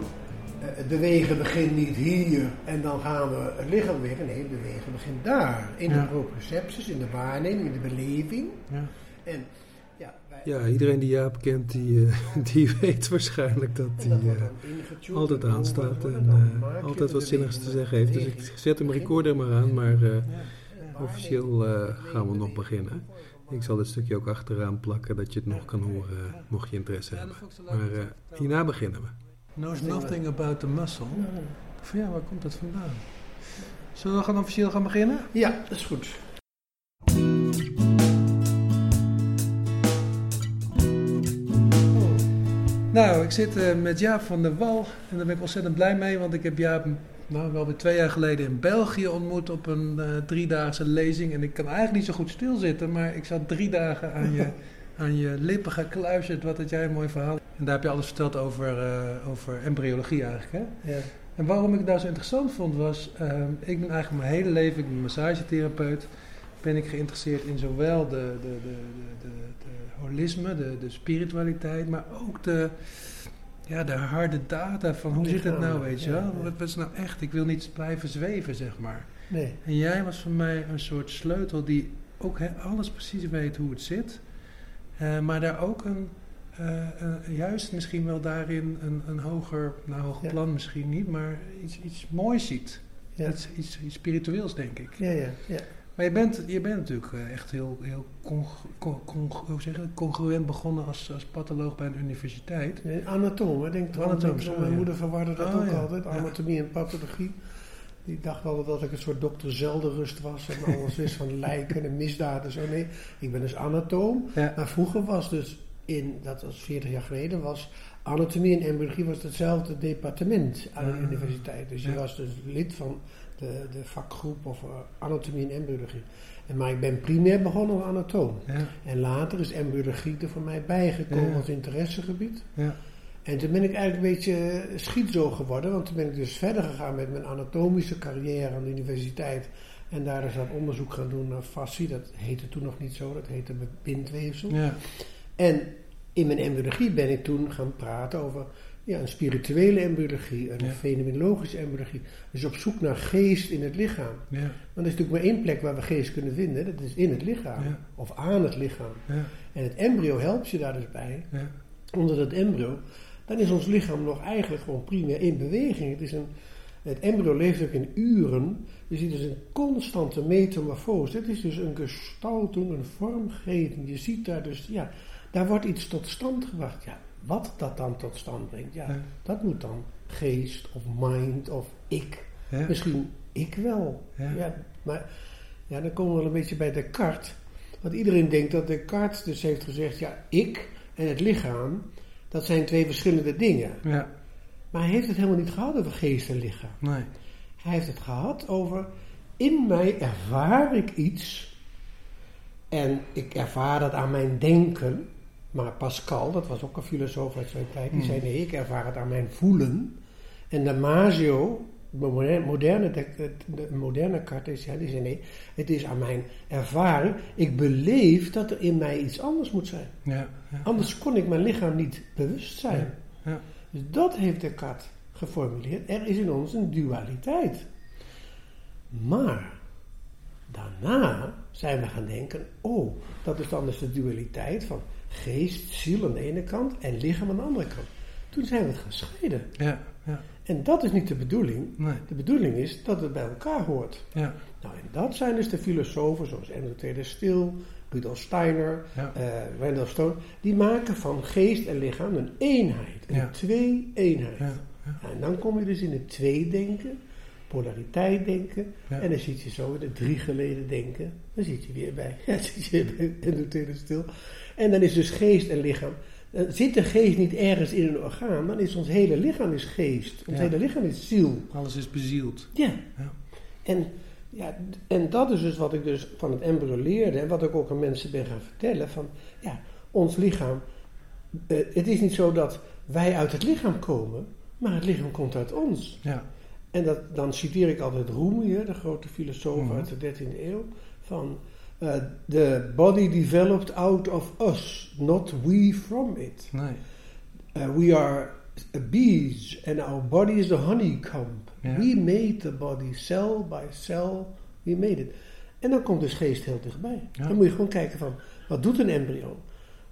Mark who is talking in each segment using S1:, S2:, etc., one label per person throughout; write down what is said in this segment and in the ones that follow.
S1: Van eh, het bewegen begint niet hier en dan gaan we het lichaam bewegen. Nee, het bewegen begint daar. In
S2: Ja.
S1: de propriocepties, in de waarneming, in de beleving.
S2: Ja.
S1: En ja, wij,
S2: Ja, iedereen die Jaap kent, die, eh, die weet waarschijnlijk dat hij eh, altijd aanstaat en eh, altijd
S1: de
S2: wat zinnigs te zeggen heeft. Dus ik zet hem recorder maar aan, maar eh, officieel eh, gaan we nog beginnen. Ik zal dit stukje ook achteraan plakken, dat je het nog kan horen, eh, mocht je interesse hebben. Maar eh, hierna beginnen we. Knows nothing about the muscle. Van ja, waar komt dat vandaan? Zullen we gaan officieel gaan beginnen?
S1: Ja, dat is goed.
S2: Nou, ik zit eh, met Jaap van der Wal en daar ben ik ontzettend blij mee, want ik heb Jaap nou, wel weer twee jaar geleden in België ontmoet op een eh, driedaagse lezing. En ik kan eigenlijk niet zo goed stilzitten, maar ik zat drie dagen aan je, aan je lippen gekluisterd. Wat had jij een mooi verhaal. En daar heb je alles verteld over, eh, over embryologie eigenlijk, hè?
S1: Ja.
S2: En waarom ik het nou zo interessant vond was, ehm, ik ben eigenlijk mijn hele leven, ik ben massagetherapeut, ben ik geïnteresseerd in zowel de, de, de, de, de, holisme, de, de spiritualiteit, maar ook de, ja, de harde data van hoe zit het nou, weet je wel?
S1: ja.
S2: Wat, wat is nou echt? Ik wil niet blijven zweven, zeg maar.
S1: Nee.
S2: En jij was voor mij een soort sleutel die ook alles precies weet hoe het zit, eh, maar daar ook een, juist misschien wel daarin een, een hoger, nou hoger
S1: Ja.
S2: plan misschien niet, maar iets, iets moois ziet.
S1: Ja.
S2: Iets, iets, iets spiritueels, denk ik.
S1: Ja, ja, ja.
S2: Maar je bent, je bent natuurlijk eh, echt heel, heel hoe zeg je congruent begonnen als, als patholoog bij een universiteit.
S1: Nee, Anatoom, ik denk
S2: Anatoom, zo,
S1: Mijn
S2: ja.
S1: moeder verwarde dat
S2: Oh,
S1: ook
S2: ja.
S1: altijd.
S2: Ja.
S1: Anatomie en pathologie. Die dacht altijd dat ik een soort dokter Zelderust was en alles wist van lijken en misdaden. Zo nee, ik ben dus anatoom.
S2: Ja.
S1: Maar vroeger was dus in, dat was 40 jaar geleden, was anatomie en embryologie was hetzelfde departement aan de
S2: Ah.
S1: universiteit. Dus je
S2: Ja.
S1: was dus lid van de, de vakgroep of eh, anatomie en embryologie. En, maar ik ben primair begonnen als anatoom.
S2: Ja,
S1: En later is embryologie er voor mij bijgekomen
S2: Ja.
S1: als interessegebied.
S2: ja,
S1: En toen ben ik eigenlijk een beetje schietzo geworden, want toen ben ik dus verder gegaan met mijn anatomische carrière aan de universiteit. En daar is dat onderzoek gaan doen naar fascie, dat heette toen nog niet zo, dat heette bindweefsel.
S2: ja,
S1: En in mijn embryologie ben ik toen gaan praten over ja, een spirituele embryologie, een
S2: Ja.
S1: fenomenologische embryologie. Dus op zoek naar geest in het lichaam.
S2: ja,
S1: Want er is natuurlijk maar één plek waar we geest kunnen vinden, dat is in het lichaam,
S2: Ja.
S1: of aan het lichaam.
S2: ja,
S1: En het embryo helpt je daar dus bij
S2: ja,
S1: onder het embryo, dan is ons lichaam nog eigenlijk gewoon primair in beweging. Het, is een, het embryo leeft ook in uren. Je ziet dus een constante metamorfose. Het is dus een gestaltung, een vormgeving. Je ziet daar dus, ja, daar wordt iets tot stand gebracht. Ja, wat dat dan tot stand brengt, ja,
S2: Ja.
S1: dat moet dan geest of mind of ik.
S2: ja.
S1: Misschien ik wel.
S2: Ja.
S1: Ja. maar ja, dan komen we wel een beetje bij Descartes. Want iedereen denkt dat Descartes dus heeft gezegd, ja, ik en het lichaam, dat zijn twee verschillende dingen.
S2: ja.
S1: Maar hij heeft het helemaal niet gehad over geest en lichaam.
S2: Nee.
S1: Hij heeft het gehad over, in mij ervaar ik iets en ik ervaar dat aan mijn denken. Maar Pascal, dat was ook een filosoof uit zijn tijd, die
S2: Hmm.
S1: zei nee, ik ervaar het aan mijn voelen. En Damasio, de moderne, de, de moderne Cartesiaan, die zei nee, het is aan mijn ervaring. Ik beleef dat er in mij iets anders moet zijn.
S2: Ja, ja,
S1: Anders kon ik mijn lichaam niet bewust zijn.
S2: ja.
S1: Dus dat heeft Descartes geformuleerd. Er is in ons een dualiteit. Maar daarna zijn we gaan denken: oh, dat is dan dus de dualiteit van geest, ziel aan de ene kant en lichaam aan de andere kant. Toen zijn we het gaan scheiden.
S2: ja, ja.
S1: En dat is niet de bedoeling.
S2: Nee.
S1: De bedoeling is dat het bij elkaar hoort.
S2: Ja,
S1: Nou, en dat zijn dus de filosofen zoals Andrew Taylor Still, Rudolf Steiner,
S2: ja,
S1: eh Stone, die maken van geest en lichaam een eenheid, een
S2: Ja.
S1: twee-eenheid.
S2: ja,
S1: En dan kom je dus in het twee-denken, polariteit denken.
S2: Ja.
S1: En dan zit je zo de drie geleden denken. Dan zit je weer bij. Ja, zit je bij even stil. En dan is dus geest en lichaam. Dan zit de geest niet ergens in een orgaan, dan is ons hele lichaam is geest. Ons
S2: Ja.
S1: hele lichaam is ziel.
S2: Alles is bezield.
S1: Ja.
S2: Ja.
S1: En, ja, en dat is dus wat ik dus van het embryo leerde en wat ik ook aan mensen ben gaan vertellen. Van, ja, ons lichaam, eh, het is niet zo dat wij uit het lichaam komen, maar het lichaam komt uit ons.
S2: Ja.
S1: En dat, dan citeer ik altijd hè, de grote filosoof
S2: Mhm.
S1: uit de 13e eeuw, van eh, the body developed out of us, not we from it.
S2: Nee.
S1: Uh, we are bees and our body is a honeycomb.
S2: Ja.
S1: We made the body cell by cell, we made it. En dan komt dus geest heel dichtbij.
S2: Ja.
S1: Dan moet je gewoon kijken van, wat doet een embryo?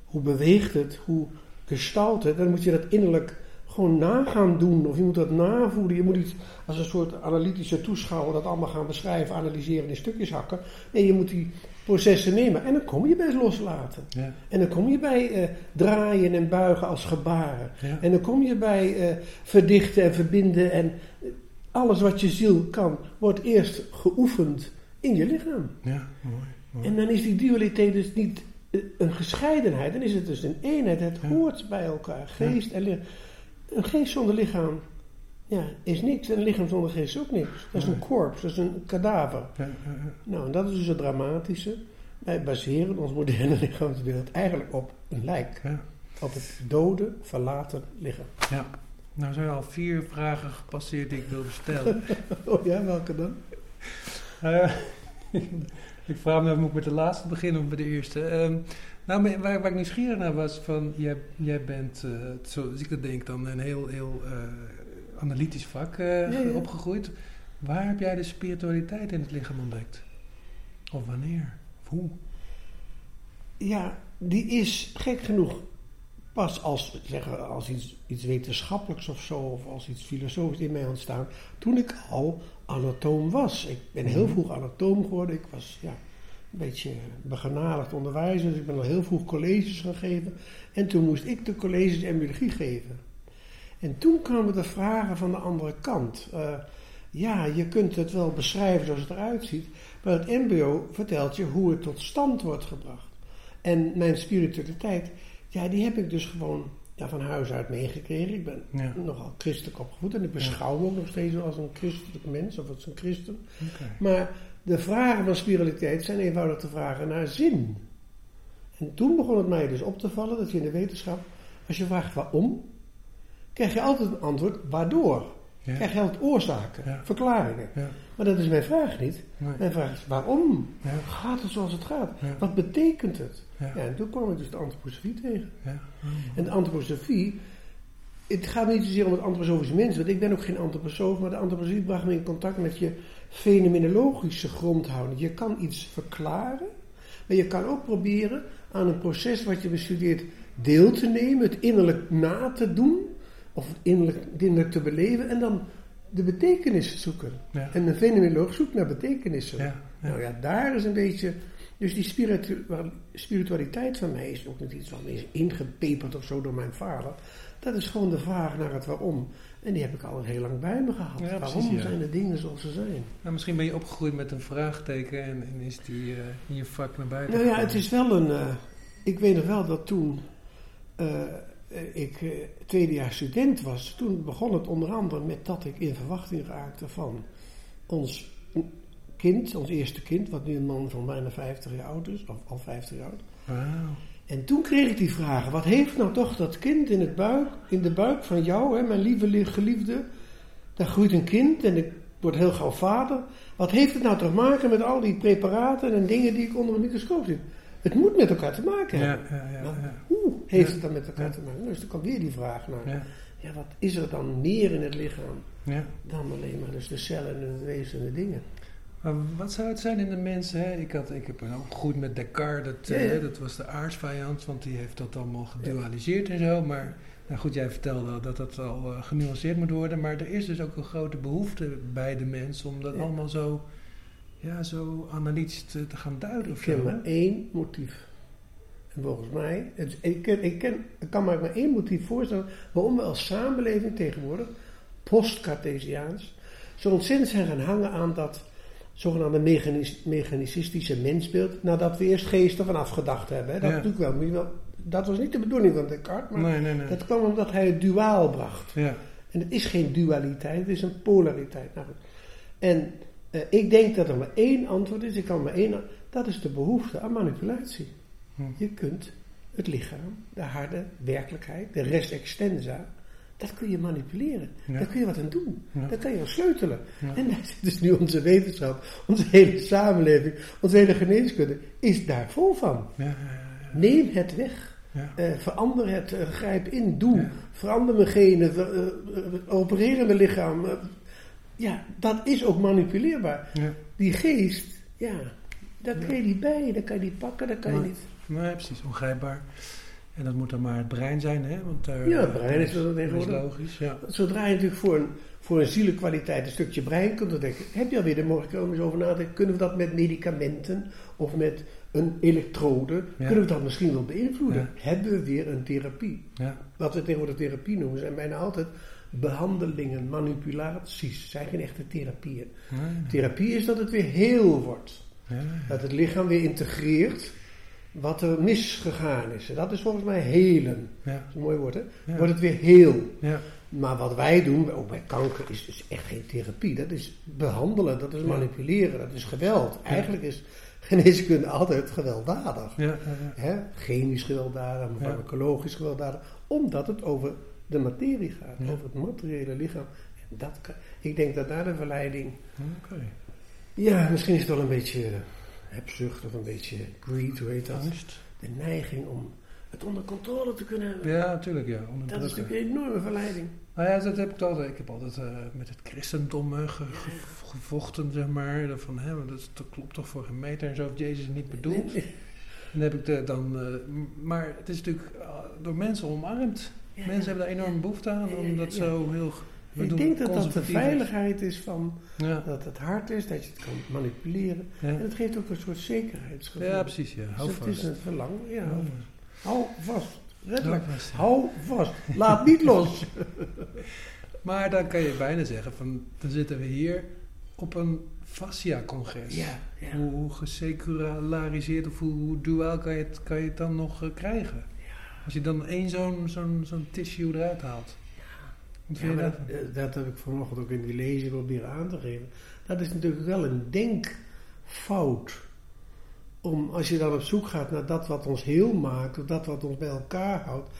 S1: Hoe beweegt het? Hoe gestalt het? Dan moet je dat innerlijk gewoon na gaan doen. Of je moet dat navoelen. Je moet iets als een soort analytische toeschouwer dat allemaal gaan beschrijven, analyseren, in stukjes hakken. Nee, je moet die processen nemen. En dan kom je bij het loslaten.
S2: Ja.
S1: En dan kom je bij eh, draaien en buigen als gebaren.
S2: Ja.
S1: En dan kom je bij eh, verdichten en verbinden. En alles wat je ziel kan, wordt eerst geoefend in je lichaam.
S2: Ja. Mooi. mooi.
S1: En dan is die dualiteit dus niet eh, een gescheidenheid. Dan is het dus een eenheid. Het
S2: Ja.
S1: hoort bij elkaar. Geest en lichaam. Een geest zonder lichaam ja, is niks. En een lichaam zonder geest is ook niks. Dat is een korps, dat is een kadaver. Nou, en dat is dus het dramatische. Wij baseren ons moderne lichaamsbeeld eigenlijk op een lijk.
S2: Ja.
S1: Op het dode, verlaten lichaam.
S2: ja. Nou zijn al vier vragen gepasseerd die ik wilde stellen.
S1: Oh ja, welke dan?
S2: Eh, ik vraag me af, moet ik met de laatste beginnen of met de eerste? Ehm, nou, waar, waar ik nieuwsgierig naar was, van, jij, jij bent, eh, zoals ik dat denk, dan een heel, heel eh, analytisch vak eh,
S1: Ja, ja.
S2: opgegroeid. Waar heb jij de spiritualiteit in het lichaam ontdekt? Of wanneer? Of hoe?
S1: Ja, die is gek genoeg pas als, zeggen, als iets, iets wetenschappelijks of zo, of als iets filosofisch in mij ontstaan, toen ik al anatoom was. Ik ben heel
S2: Mhm.
S1: vroeg anatoom geworden. Ik was ja, een beetje begenadigd onderwijzer, dus ik ben al heel vroeg colleges gaan geven. En toen moest ik de colleges en biologie geven. En toen kwamen de vragen van de andere kant. Eh, ja, je kunt het wel beschrijven zoals het eruit ziet, maar het embryo vertelt je hoe het tot stand wordt gebracht. En mijn spiritualiteit, ja, die heb ik dus gewoon ja, van huis uit meegekregen. Ik ben
S2: Ja.
S1: nogal christelijk opgevoed en ik beschouw me ook nog steeds als een christelijk mens of als een christen. Maar de vragen van spiritualiteit zijn eenvoudig de vragen naar zin. En toen begon het mij dus op te vallen dat je in de wetenschap, als je vraagt waarom, krijg je altijd een antwoord waardoor.
S2: Ja.
S1: Krijg je altijd oorzaken,
S2: Ja.
S1: verklaringen.
S2: Ja.
S1: Maar dat is mijn vraag niet.
S2: Nee.
S1: Mijn vraag is waarom?
S2: Ja.
S1: Gaat het zoals het gaat? Wat betekent het? En toen kwam ik dus de antroposofie tegen.
S2: Ja.
S1: En de antroposofie, het gaat niet zozeer om het antroposofische mens, want ik ben ook geen antroposoof, maar de antroposofie bracht me in contact met je fenomenologische grondhouding. Je kan iets verklaren, maar je kan ook proberen aan een proces wat je bestudeert deel te nemen, het innerlijk na te doen, of innerlijk, te beleven en dan de betekenis zoeken.
S2: Ja.
S1: En een fenomenoloog zoekt naar betekenissen.
S2: Ja. Ja.
S1: Nou ja, daar is een beetje. Dus die spiritu- spiritualiteit van mij is ook niet iets wat me is ingepeperd of zo door mijn vader. Dat is gewoon de vraag naar het waarom. En die heb ik al heel lang bij me gehad.
S2: Precies,
S1: waarom zijn de dingen zoals ze zijn?
S2: Nou, misschien ben je opgegroeid met een vraagteken en, en is die eh, in je vak naar buiten
S1: Nou ja, het is wel een. eh, ik weet nog wel dat toen eh, ik eh, tweede jaar student was, toen begon het onder andere met dat ik in verwachting raakte van ons kind, ons eerste kind, wat nu een man van bijna 50 jaar oud is, of al 50 jaar oud. En toen kreeg ik die vragen: wat heeft nou toch dat kind in, het buik, in de buik van jou, hè, mijn lieve li- geliefde? Daar groeit een kind en ik word heel gauw vader. Wat heeft het nou te maken met al die preparaten en dingen die ik onder een microscoop zie? Het moet met elkaar te maken hebben.
S2: ja, ja. Ja.
S1: Hoe heeft het dan met elkaar te maken? Dus dan kwam weer die vraag naar: ja.
S2: ja,
S1: wat is er dan meer in het lichaam
S2: ja.
S1: dan alleen maar dus de cellen en het wezen en de dingen?
S2: Maar wat zou het zijn in de mensen? Hè? Ik, had, ik heb ook goed met Descartes, dat, eh, dat was de aardsvijand, want die heeft dat allemaal gedualiseerd en zo. Maar nou goed, jij vertelde dat dat al eh, genuanceerd moet worden. Maar er is dus ook een grote behoefte bij de mensen om dat allemaal zo, ja, zo analytisch te, te gaan duiden. Of
S1: Ik ken maar één motief. En volgens mij, het, ik, ken, ik, ken, ik kan maar één motief voorstellen waarom we als samenleving tegenwoordig, post-Cartesiaans, zo ontzettend zijn gaan hangen aan dat zogenaamde mechanis- mechanicistische mensbeeld, nadat we eerst geest ervan afgedacht hebben. Hè. Dat,
S2: Ja.
S1: natuurlijk wel, dat was niet de bedoeling van Descartes, maar
S2: Nee, nee, nee.
S1: dat kwam omdat hij het duaal bracht.
S2: Ja.
S1: En het is geen dualiteit, het is een polariteit. Nou. En eh, ik denk dat er maar één antwoord is, ik kan maar één, dat is de behoefte aan manipulatie.
S2: Hm.
S1: Je kunt het lichaam, de harde werkelijkheid, de res extensa, dat kun je manipuleren.
S2: Ja.
S1: Daar kun je wat aan doen.
S2: Ja.
S1: Daar kan je aan sleutelen.
S2: Ja.
S1: En daar zit dus nu onze wetenschap, onze hele samenleving, onze hele geneeskunde is daar vol van. Neem het weg. Eh, verander het, eh, grijp in, doe. Verander mijn genen, opereer mijn lichaam. Eh. ja, dat is ook manipuleerbaar.
S2: ja.
S1: Die geest, ja, daar kun je niet bij, daar kan je niet pakken, daar kan je niet.
S2: Nee, precies, ongrijpbaar. En dat moet dan maar het brein zijn, hè? Want daar,
S1: Ja, het brein is dat
S2: is
S1: tegenwoordig.
S2: logisch, ja.
S1: Zodra je natuurlijk voor een, voor een zielenkwaliteit een stukje brein kunt ontdekken, heb je alweer de mogelijkheid om eens over na te denken. Kunnen we dat met medicamenten of met een elektrode,
S2: Ja.
S1: kunnen we dat misschien wel beïnvloeden?
S2: Ja.
S1: Hebben we weer een therapie?
S2: Ja,
S1: Wat we tegenwoordig therapie noemen, zijn bijna altijd behandelingen, manipulaties. zijn geen echte therapieën.
S2: nee, nee.
S1: Therapie is dat het weer heel wordt. Dat het lichaam weer integreert wat er misgegaan is. En dat is volgens mij helen.
S2: ja,
S1: Dat is een mooi woord, hè?
S2: Ja.
S1: Wordt het weer heel.
S2: ja.
S1: Maar wat wij doen, ook bij kanker, is, is echt geen therapie. Dat is behandelen, dat is manipuleren, dat is geweld. Eigenlijk is geneeskunde altijd gewelddadig. Hè? Chemisch gewelddadig, farmacologisch gewelddadig. Omdat het over de materie gaat,
S2: Ja.
S1: over het materiële lichaam. En dat kan, ik denk dat daar de verleiding... Ja, misschien is het wel een beetje hebzucht of een beetje greed, hoe heet dat?
S2: Angst.
S1: De neiging om het onder controle te kunnen hebben.
S2: Ja, natuurlijk, ja.
S1: Dat is natuurlijk een enorme verleiding.
S2: Nou ja, dat heb ik altijd. Ik heb altijd eh, met het christendom eh, ge- ge- gevochten, zeg maar. Van, hè, dat, dat klopt toch voor geen meter en zo, heeft Jezus het niet bedoeld. En dan heb ik de, dan, eh, maar het is natuurlijk eh, door mensen omarmd. Mensen hebben daar enorm behoefte aan, omdat zo heel... we
S1: Ik denk dat dat de veiligheid is van
S2: Ja,
S1: dat het hard is, dat je het kan manipuleren.
S2: ja.
S1: En het geeft ook een soort zekerheidsgevoel.
S2: ja precies, ja.
S1: Dus
S2: Hou
S1: het
S2: vast.
S1: is een verlangen. Ja,
S2: Hou vast.
S1: hou vast.
S2: Hou
S1: Letterlijk.
S2: vast.
S1: Hou vast. Laat niet los.
S2: Maar dan kan je bijna zeggen van, dan zitten we hier op een fascia-congres.
S1: Ja, ja.
S2: Hoe, hoe geseculariseerd of hoe, hoe duaal kan je het, kan je het dan nog eh, krijgen? Als je dan één zo'n zo'n zo'n tissue eruit haalt.
S1: Ja, dat, dat heb ik vanochtend ook in die lezing proberen aan te geven. Dat is natuurlijk wel een denkfout. Om, als je dan op zoek gaat naar dat wat ons heel maakt, of dat wat ons bij elkaar houdt.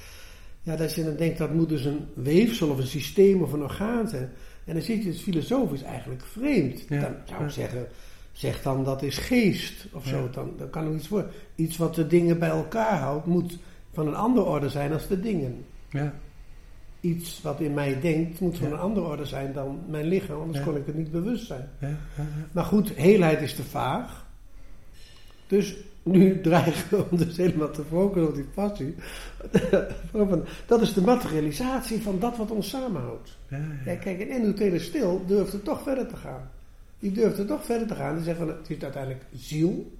S1: Ja, dat je dan denkt dat moet dus een weefsel of een systeem of een orgaan zijn. En dan zit je het filosofisch eigenlijk vreemd.
S2: Ja,
S1: Dan zou ik
S2: ja.
S1: zeggen, zeg dan dat is geest of zo. Dan, dan kan er iets voor. Iets wat de dingen bij elkaar houdt, moet van een andere orde zijn als de dingen
S2: Ja,
S1: iets wat in mij denkt, moet van
S2: Ja.
S1: een andere orde zijn dan mijn lichaam, anders
S2: Ja.
S1: kon ik het niet bewust zijn. Maar goed, heelheid is te vaag. Dus nu dreigen we om dus helemaal te focussen op die passie. Dat is de materialisatie van dat wat ons samenhoudt.
S2: ja,
S1: Ja,
S2: ja.
S1: kijk, en Enno Stil durft er toch verder te gaan. Die durft er toch verder te gaan. Die zegt van, het is uiteindelijk ziel,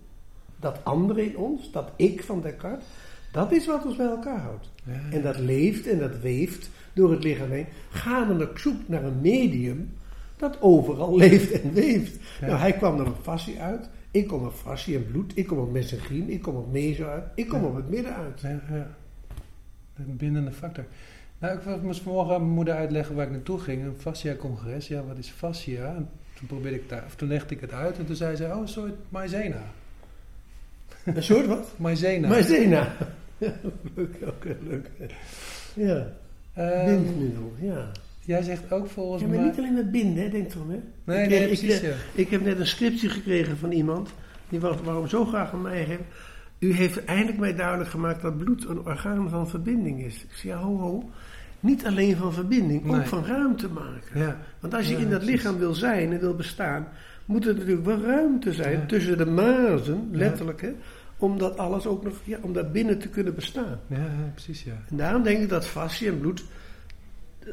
S1: dat andere in ons, dat ik van Descartes, dat is wat ons bij elkaar houdt.
S2: Ja, ja.
S1: En dat leeft en dat weeft door het lichaam heen. Gaan we op zoek naar een medium dat overal leeft en weeft.
S2: Ja.
S1: Nou, hij kwam dan op fascie uit. Ik kom op fascie en bloed. Ik kom op mesenchiem. Ik kom op meso uit. Ik kom op het midden uit.
S2: Ja, ja. Een bindende factor. Nou, ik moest vanmorgen aan mijn moeder uitleggen waar ik naartoe ging. Een fascia-congres. Ja, wat is fascia? En toen probeerde ik daar, of toen legde ik het uit en toen zei ze, oh, een soort maizena.
S1: Een soort wat?
S2: Maizena.
S1: Maizena. Ja, leuk, oké, leuk. Ja,
S2: Ehm,
S1: bindmiddel, ja.
S2: jij zegt ook volgens
S1: Ja, maar
S2: mij...
S1: niet alleen met binden, hè, denk erom, hè.
S2: Nee,
S1: ik,
S2: nee,
S1: ik,
S2: precies,
S1: ik,
S2: ja.
S1: ik heb net een scriptie gekregen van iemand, die waarom zo graag aan mij heeft. U heeft eindelijk mij duidelijk gemaakt dat bloed een orgaan van verbinding is. Ik zei, ja, ho, ho. Niet alleen van verbinding, ook van ruimte maken.
S2: Ja,
S1: Want als je
S2: Ja,
S1: in dat lichaam wil zijn en wil bestaan, moet er natuurlijk wel ruimte zijn tussen de mazen, letterlijk, hè, om dat alles ook nog, ja, om daar binnen te kunnen bestaan.
S2: ja, ja, precies, ja.
S1: En daarom denk ik dat fascie en bloed,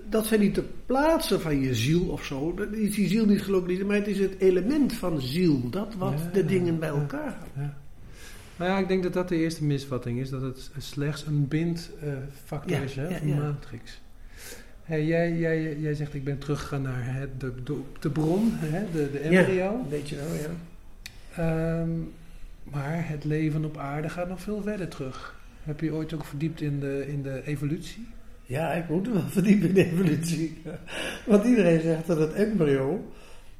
S1: dat zijn niet de plaatsen van je ziel of zo. Dat is die ziel niet gelokaliseerd, maar het is het element van ziel. Dat wat
S2: Ja,
S1: de dingen bij
S2: ja.
S1: elkaar
S2: ja. Nou ja, ik denk dat dat de eerste misvatting is. Dat het slechts een bindfactor
S1: Ja,
S2: is hè,
S1: ja, ja.
S2: de matrix. Hey, jij, jij, jij zegt ik ben teruggegaan naar de, de, de bron, hè, de, de embryo.
S1: Weet je wel, ja.
S2: Ehm, maar het leven op aarde gaat nog veel verder terug. Heb je ooit ook verdiept in de, in de evolutie?
S1: Ja, ik moet wel verdiepen in de evolutie. Want iedereen zegt dat het embryo,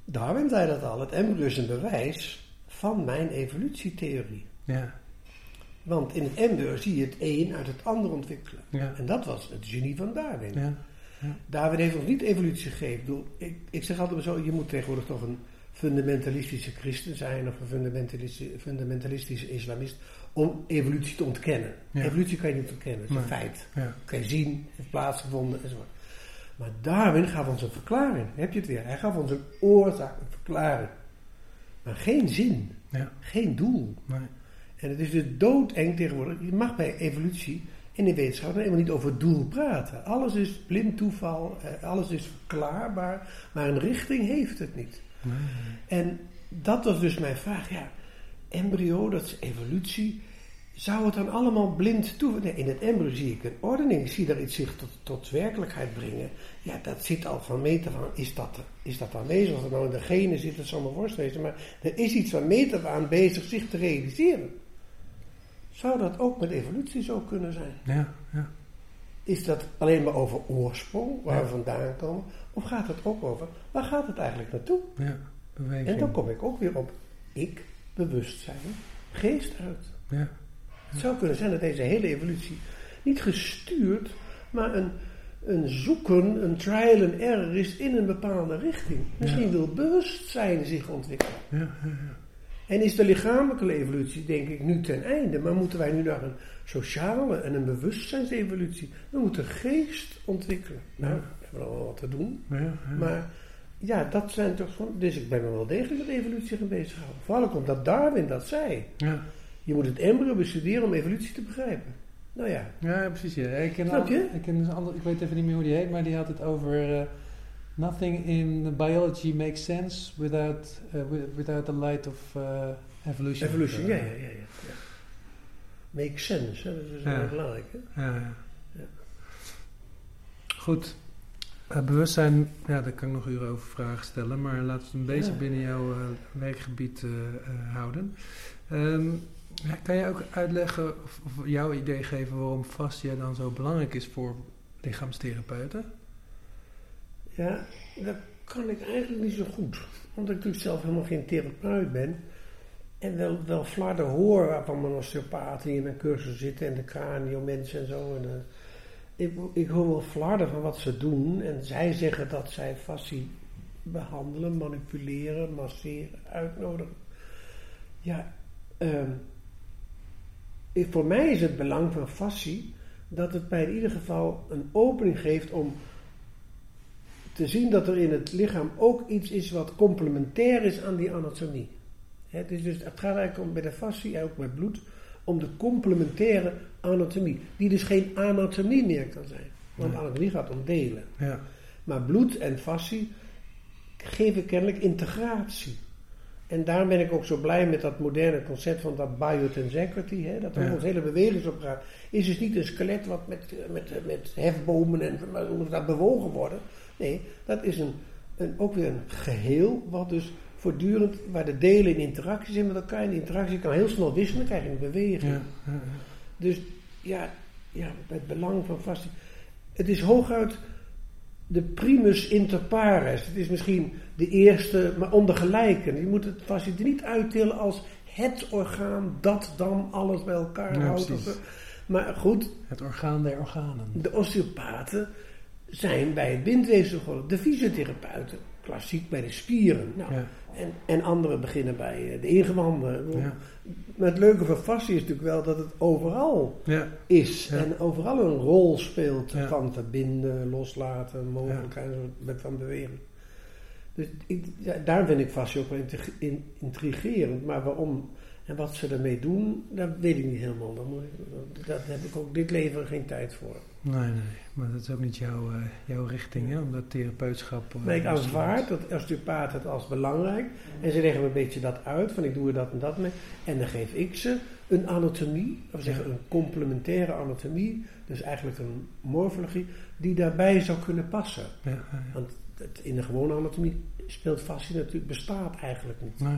S1: Darwin zei dat al, het embryo is een bewijs van mijn evolutietheorie.
S2: Ja.
S1: Want in het embryo zie je het een uit het ander ontwikkelen.
S2: Ja.
S1: En dat was het genie van Darwin.
S2: Ja.
S1: Darwin heeft ons niet evolutie gegeven. Ik, ik zeg altijd maar zo, je moet tegenwoordig toch een fundamentalistische christen zijn of een fundamentalistische, fundamentalistische islamist om evolutie te ontkennen.
S2: Ja.
S1: Evolutie kan je niet ontkennen, het is een feit.
S2: Ja.
S1: kan je zien, heeft plaatsgevonden enzovoort. Maar Darwin gaf ons een verklaring. Heb je het weer? Hij gaf ons een oorzaak, een verklaring. Maar geen zin,
S2: Ja.
S1: geen doel.
S2: Nee.
S1: En het is dus doodeng tegenwoordig. Je mag bij evolutie in de wetenschap helemaal niet over doel praten. Alles is blind toeval, eh, alles is verklaarbaar, maar een richting heeft het niet. En dat was dus mijn vraag. Ja, embryo, dat is evolutie. Zou het dan allemaal blind toe? In het embryo zie ik een ordening. Ik zie daar iets zich tot, tot werkelijkheid brengen. Ja, dat zit al van meter van. Is dat, is dat aanwezig? Of nou in de genen zit, dat zal me. Maar er is iets van meter aan bezig zich te realiseren. Zou dat ook met evolutie zo kunnen zijn?
S2: Ja. Ja.
S1: Is dat alleen maar over oorsprong, waar
S2: Ja.
S1: we vandaan komen? Of gaat het ook over, waar gaat het eigenlijk naartoe?
S2: Ja. Beweging.
S1: En dan kom ik ook weer op ik, bewustzijn, geest uit.
S2: Ja.
S1: Het zou kunnen zijn dat deze hele evolutie niet gestuurd, maar een, een zoeken, een trial and error is in een bepaalde richting. Misschien wil bewustzijn zich ontwikkelen.
S2: Ja. Ja. ja.
S1: En is de lichamelijke evolutie, denk ik, nu ten einde. Maar moeten wij nu naar een sociale en een bewustzijnsevolutie? We moeten geest ontwikkelen. Nou,
S2: Ja.
S1: we hebben al wat te doen.
S2: Ja. Ja.
S1: Maar ja, dat zijn toch gewoon. Dus ik ben me wel degelijk met evolutie gaan bezighouden. Vooral ook omdat Darwin dat zei.
S2: Ja.
S1: Je moet het embryo bestuderen om evolutie te begrijpen. Nou ja,
S2: Ja, precies. Ja. Ik, ken
S1: Snap
S2: al-
S1: je?
S2: ik, ken dus een ander, ik weet even niet meer hoe die heet, maar die had het over. eh, nothing in biology makes sense without, wi- without the light of eh, evolution.
S1: evolutie,
S2: Eh,
S1: ja, ja, ja. Makes sense, hè? dat is
S2: Ja.
S1: heel belangrijk. Hè?
S2: Ja, ja. Goed. Eh, bewustzijn, ja, daar kan ik nog uren over vragen stellen, maar laten we het een beetje binnen jouw eh, werkgebied eh, houden. Ehm, ja, kan je ook uitleggen of, of jouw idee geven waarom fascia dan zo belangrijk is voor lichaamstherapeuten?
S1: Ja, dat kan ik eigenlijk niet zo goed. Omdat ik natuurlijk zelf helemaal geen therapeut ben. En wel, wel flarden hoor van mijn osteopaten die in een cursus zitten en de cranio mensen en zo. En, eh, ik, ik hoor wel flarden van wat ze doen. En zij zeggen dat zij fascie behandelen, manipuleren, masseren, uitnodigen. Ja, ehm, voor mij is het belang van fascie dat het bij in ieder geval een opening geeft om te zien dat er in het lichaam ook iets is wat complementair is aan die anatomie. Het, is dus, het gaat eigenlijk om bij de fascie en ook bij bloed om de complementaire anatomie, die dus geen anatomie meer kan zijn. Want
S2: Nee.
S1: anatomie gaat om delen.
S2: Ja,
S1: Maar bloed en fascie geven kennelijk integratie. En daarom ben ik ook zo blij met dat moderne concept van dat biotensegrity, hè, dat er
S2: Ja.
S1: ons hele beweging op gaat. Is dus niet een skelet wat met, met, met hefbomen en moet dat bewogen worden. Nee, dat is een, een, ook weer een geheel wat dus voortdurend, waar de delen in interactie zijn met elkaar. En die interactie kan heel snel wisselen, krijg je een beweging.
S2: ja, ja, ja.
S1: Dus ja, ja, het belang van fascie. Het is hooguit de primus inter pares. Het is misschien de eerste, maar onder gelijken. Je moet het fascie er niet uittillen als het orgaan dat dan alles bij elkaar
S2: Ja,
S1: houdt. Maar goed,
S2: Het orgaan der organen.
S1: de osteopaten zijn bij het bindweefsel. De fysiotherapeuten, klassiek bij de spieren. Nou,
S2: Ja,
S1: en, en anderen beginnen bij eh, de ingewanden.
S2: Ja,
S1: Maar het leuke van fascie is natuurlijk wel dat het overal
S2: ja,
S1: is en overal een rol speelt van verbinden, loslaten, mogelijkheid van bewegen. Dus ik, daar vind ik fascie ook wel intrig- in- intrigerend. Maar waarom En wat ze ermee doen, dat weet ik niet helemaal. Moet ik, dat heb ik ook dit leven geen tijd voor.
S2: Nee, nee, maar dat is ook niet jouw, uh, jouw richting, hè, om dat therapeutschap... Uh,
S1: maar ik aanvaard dat osteopaat het als belangrijk. En ze leggen me een beetje dat uit, van ik doe er dat en dat mee. En dan geef ik ze een anatomie, of zeggen een complementaire anatomie. Dus eigenlijk een morfologie, die daarbij zou kunnen passen.
S2: Ja, ja, ja.
S1: Want het, in de gewone anatomie speelt fascie natuurlijk, bestaat eigenlijk niet.
S2: Nee,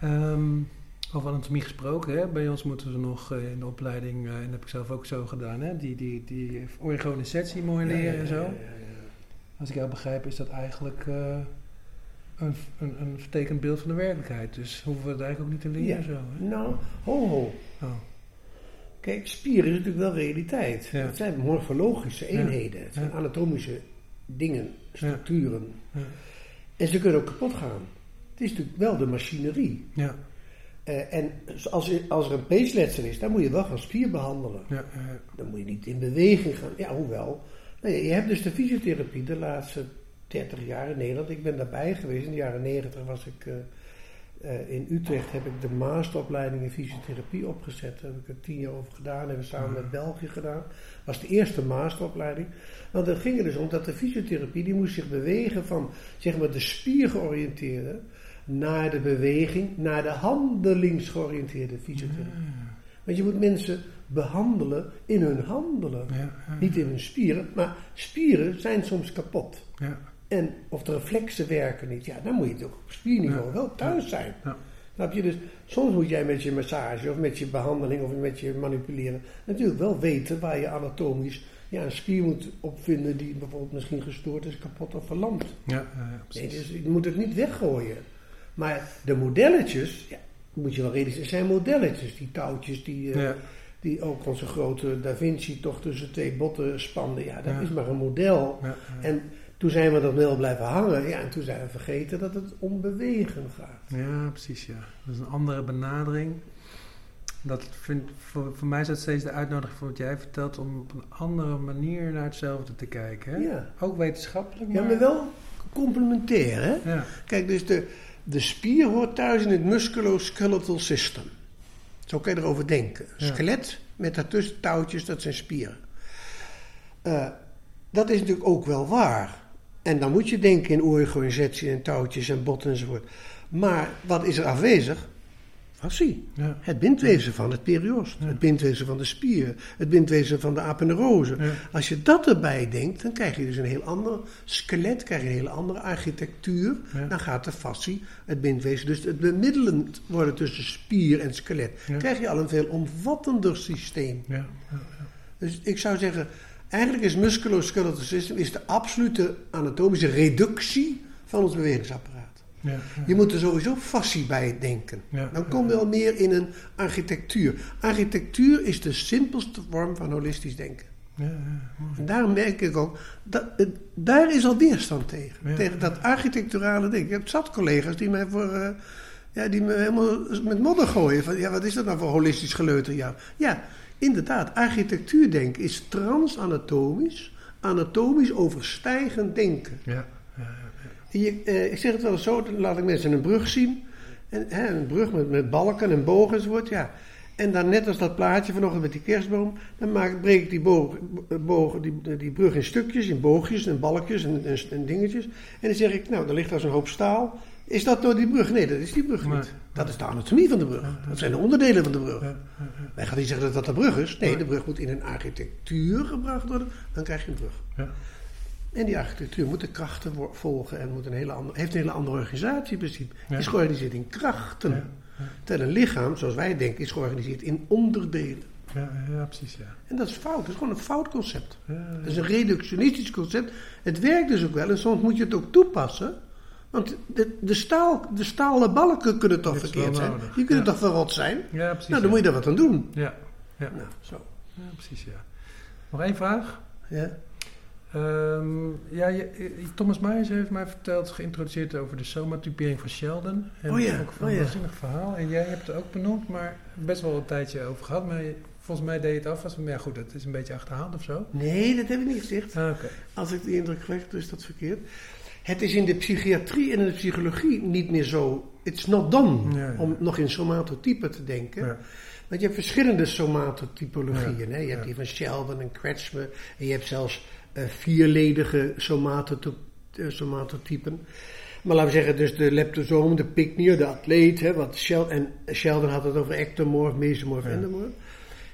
S2: nee. Um, over anatomie gesproken, hè? bij ons moeten we nog uh, in de opleiding, uh, en dat heb ik zelf ook zo gedaan, hè? die, die, die mooi leren en zo. Als ik jou begrijp, is dat eigenlijk uh, een, een, een vertekend beeld van de werkelijkheid. Dus hoeven we het eigenlijk ook niet te leren zo. Hè?
S1: Nou, ho ho.
S2: Oh.
S1: Kijk, spieren is natuurlijk wel realiteit.
S2: Ja.
S1: Het zijn morfologische eenheden. Het zijn
S2: Ja.
S1: anatomische dingen, structuren.
S2: Ja.
S1: En ze kunnen ook kapot gaan. Het is natuurlijk wel de machinerie. Eh, en als er, als er een peesletsel is, dan moet je wel gaan spier behandelen.
S2: ja, ja.
S1: Dan moet je niet in beweging gaan. Ja, hoewel. Nee, je hebt dus de fysiotherapie de laatste 30 jaar in Nederland. Ik ben daarbij geweest. In de jaren 90 was ik eh, eh, in Utrecht. Heb ik de masteropleiding in fysiotherapie opgezet. Daar heb ik er tien jaar over gedaan. Hebben we samen met België gedaan. was de eerste masteropleiding. Want het ging er dus om dat de fysiotherapie die moest zich bewegen van zeg maar de spiergeoriënteerde naar de beweging, naar de handelingsgeoriënteerde fysiotherapie. Want je moet mensen behandelen in hun handelen.
S2: Ja, ja,
S1: Niet in hun spieren, maar spieren zijn soms kapot.
S2: ja.
S1: En of de reflexen werken niet, ja, dan moet je toch op spierniveau wel thuis zijn. Snap je? Dus soms moet jij met je massage of met je behandeling of met je manipuleren natuurlijk wel weten waar je anatomisch ja, een spier moet opvinden die bijvoorbeeld misschien gestoord is, kapot of verlamd.
S2: Ja,
S1: Nee, dus je moet het niet weggooien. Maar de modelletjes, ja, moet je wel realiseren, zijn modelletjes. Die touwtjes die, eh,
S2: Ja,
S1: die ook onze grote Da Vinci toch tussen twee botten spande. Ja, dat
S2: Ja.
S1: is maar een model. En toen zijn we dat wel blijven hangen. Ja, en toen zijn we vergeten dat het om bewegen gaat.
S2: Ja, precies, ja. Dat is een andere benadering. Dat vind, voor, voor mij is dat steeds de uitnodiging voor wat jij vertelt om op een andere manier naar hetzelfde te kijken. Hè?
S1: Ja.
S2: Ook wetenschappelijk,
S1: Ja, maar wel complementair, hè?
S2: Ja,
S1: Kijk, dus de, de spier hoort thuis in het musculoskeletal system. Zo kan je erover denken.
S2: Ja.
S1: Skelet met daartussen touwtjes, dat zijn spieren. Eh, dat is natuurlijk ook wel waar. En dan moet je denken in organisatie en touwtjes en botten enzovoort. Maar wat is er afwezig? Fascie.
S2: ja,
S1: Het bindweefsel van het periost.
S2: Ja.
S1: Het bindweefsel van de spier. Het bindweefsel van de apeneurose.
S2: ja.
S1: Als je dat erbij denkt, dan krijg je dus een heel ander skelet, krijg je een hele andere architectuur. Dan gaat de fascie, het bindweefsel, dus het bemiddelend worden tussen spier en skelet. Krijg je al een veel omvattender systeem. Dus ik zou zeggen, eigenlijk is musculoskeletal system is de absolute anatomische reductie van ons bewegingsapparaat.
S2: Ja, ja.
S1: Je moet er sowieso fascie bij denken.
S2: Ja,
S1: Dan kom je al meer in een architectuur. Architectuur is de simpelste vorm van holistisch denken. En daarom merk ik ook, dat, het- daar is al weerstand tegen. Tegen dat architecturale ding. Ik heb zat collega's die mij voor... eh, ja, die me helemaal met modder gooien. Van, ja, wat is dat nou voor holistisch geleuter? Ja, ja inderdaad. Architectuurdenken is transanatomisch, anatomisch overstijgend denken.
S2: ja, ja,
S1: Je, eh, ik zeg het wel eens zo, dan laat ik mensen een brug zien. En, hè, een brug met, met balken en bogen enzovoort, ja. En dan net als dat plaatje vanochtend met die kerstboom, dan maak, breek ik die, boog, die, die brug in stukjes, in boogjes en balkjes en, en, en dingetjes. En dan zeg ik, nou, daar ligt als een hoop staal. Is dat door die brug? Nee, dat is die brug niet. Dat is de anatomie van de brug. Dat zijn de onderdelen van de brug. Wij gaan niet zeggen dat dat de brug is. Nee,
S2: Nee.
S1: de brug moet in een architectuur gebracht worden. Dan krijg je een brug.
S2: Ja.
S1: En die architectuur moet de krachten volgen en moet een hele andere, heeft een hele andere organisatie in principe.
S2: Ja.
S1: Is georganiseerd in krachten.
S2: Ja,
S1: Terwijl een lichaam, zoals wij denken, is georganiseerd in onderdelen.
S2: ja, ja, precies, ja.
S1: En dat is fout. Dat is gewoon een fout concept. Dat is een reductionistisch concept. Het werkt dus ook wel en soms moet je het ook toepassen. Want de, de, staal, de stalen balken kunnen toch verkeerd zijn. Die kunnen toch verrot zijn.
S2: ja precies.
S1: Nou, dan moet je daar wat aan doen.
S2: Ja, ja.
S1: Nou, zo.
S2: ja, precies, ja. Nog één vraag.
S1: Ja.
S2: Ehm, ja, Thomas Myers heeft mij verteld, geïntroduceerd over de somatypering van Sheldon. En
S1: Oh ja,
S2: ook van
S1: oh
S2: een verhaal. En jij hebt het ook benoemd, maar best wel een tijdje over gehad. Maar volgens mij deed je het af. Maar ja, goed, het is een beetje achterhaald of zo.
S1: Nee, dat heb ik niet gezegd.
S2: Ah.
S1: Als ik de indruk krijg, is dat verkeerd. Het is in de psychiatrie en in de psychologie niet meer zo. It's not done.
S2: Ja.
S1: Om nog in somatotypen te denken.
S2: Ja.
S1: Want je hebt verschillende somatotypologieën. Hè? Je hebt die van Sheldon en Kretschmer. En je hebt zelfs vierledige somatoto- eh, somatotypen. Maar laten we zeggen, dus de leptosoom, de picnier, de atleet. Hè, wat Shel- en Sheldon had het over ectomorf, mesomorf,
S2: Ja.
S1: endomorf.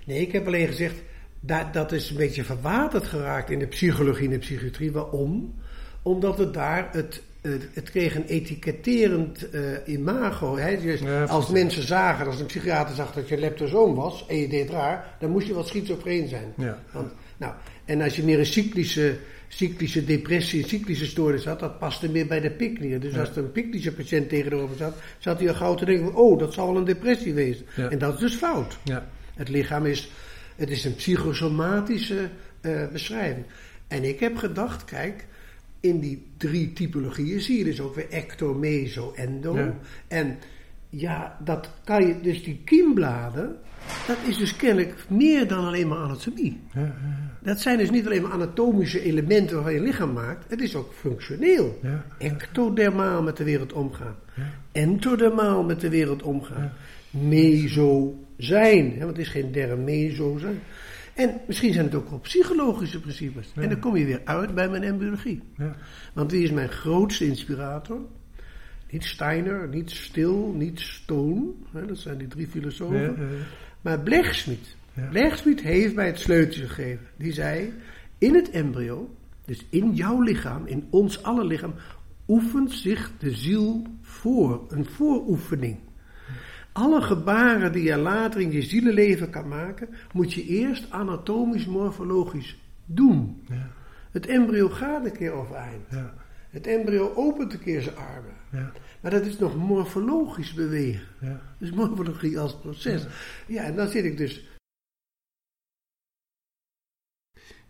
S1: Nee, ik heb alleen gezegd, dat, dat is een beetje verwaterd geraakt in de psychologie en de psychiatrie. Waarom? Omdat het daar, het, het, het kreeg een etiketterend eh, imago. Hè? Dus
S2: Ja,
S1: als mensen zagen, als een psychiater zag dat je leptosoom was en je deed raar, dan moest je wat schizofreen zijn.
S2: Ja.
S1: Want, nou, en als je meer een cyclische, cyclische depressie, een cyclische stoornis had, dat paste meer bij de piknier. Dus
S2: Ja.
S1: als er een piknische patiënt tegenover zat, zat hij al gauw te denken, oh, dat zal wel een depressie wezen.
S2: Ja.
S1: En dat is dus fout.
S2: Ja.
S1: Het lichaam is, het is een psychosomatische eh, beschrijving. En ik heb gedacht, kijk, in die drie typologieën zie je dus ook weer ecto, meso, endo. En ja, dat kan je, dus die kiembladen, dat is dus kennelijk meer dan alleen maar anatomie.
S2: Ja, ja,
S1: Dat zijn dus niet alleen maar anatomische elementen waarvan je lichaam maakt, het is ook functioneel. Ectodermaal met de wereld omgaan. Entodermaal met de wereld omgaan. Meso zijn. Hè, want het is geen der meso zijn. En misschien zijn het ook wel psychologische principes. En dan kom je weer uit bij mijn embryologie. Want wie is mijn grootste inspirator? Niet Steiner, niet Stil, niet Stone. Hè, dat zijn die drie filosofen. Maar Blechsmit.
S2: Ja.
S1: Heeft mij het sleuteltje gegeven. Die zei, in het embryo, dus in jouw lichaam, in ons alle lichaam, oefent zich de ziel voor. Een vooroefening. Alle gebaren die je later in je zielenleven kan maken, moet je eerst anatomisch, morfologisch doen.
S2: Ja.
S1: Het embryo gaat een keer overeind.
S2: Ja.
S1: Het embryo opent een keer zijn armen.
S2: Ja.
S1: Maar dat is nog morfologisch bewegen.
S2: Ja.
S1: Dus morfologie als proces. Ja, en dan zit ik dus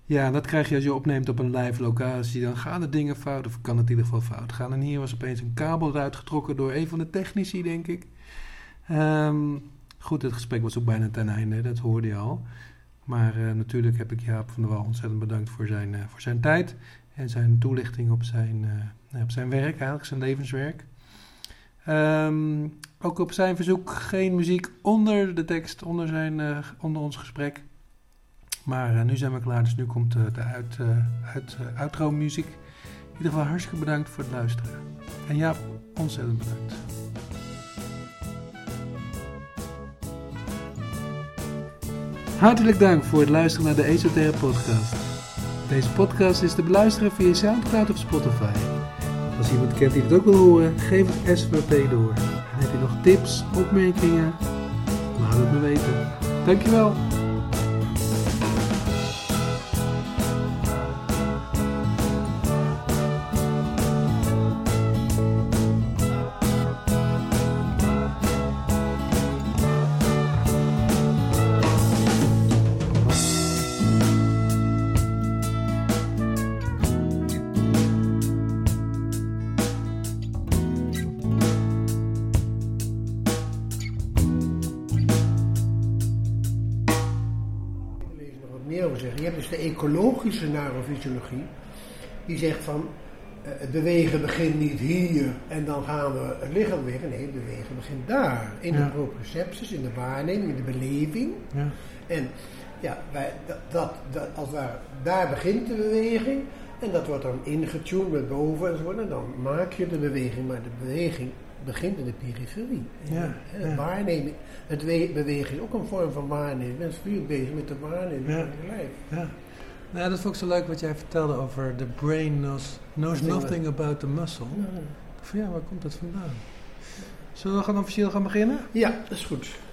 S2: Ja, dat krijg je als je opneemt op een live locatie. Dan gaan de dingen fout, of kan het in ieder geval fout gaan. En hier was opeens een kabel eruit getrokken door een van de technici, denk ik. Ehm, goed, het gesprek was ook bijna ten einde, dat hoorde je al. Maar eh, natuurlijk heb ik Jaap van der Wal ontzettend bedankt voor zijn, eh, voor zijn tijd. En zijn toelichting op zijn, eh, op zijn werk, eigenlijk zijn levenswerk. Ehm, ook op zijn verzoek geen muziek onder de tekst, onder, zijn, eh, onder ons gesprek. Maar eh, nu zijn we klaar, dus nu komt de uit, uit, outro muziek. In ieder geval hartstikke bedankt voor het luisteren. En ja, ontzettend bedankt. Hartelijk dank voor het luisteren naar de Esoterra podcast. Deze podcast is te beluisteren via Soundcloud of Spotify. Als iemand kent die het ook wil horen, geef het SWP door. En heb je nog tips, opmerkingen? Laat het me weten. Dankjewel.
S1: Hebt dus de ecologische neurofysiologie. Die zegt van eh, het bewegen begint niet hier en dan gaan we het lichaam bewegen. Nee, het bewegen begint daar. In
S2: Ja.
S1: de proprioceptus, in de waarneming, in de beleving.
S2: Ja.
S1: En ja, wij, dat, dat, dat, als daar, daar begint de beweging. En dat wordt dan ingetuned met boven enzovoort. En dan maak je de beweging. Maar de beweging begint in de periferie.
S2: Ja,
S1: En het
S2: ja.
S1: waarnemen, het we- beweging is ook een vorm van waarneming. Mensen zijn bezig met de waarneming
S2: Ja.
S1: van je lijf.
S2: Ja. Nou, dat vond ik zo leuk wat jij vertelde over the brain knows, knows
S1: Nothing
S2: nothing about the muscle.
S1: Ja.
S2: Van ja, waar komt dat vandaan? Zullen we gaan officieel gaan beginnen?
S1: Ja, dat is goed.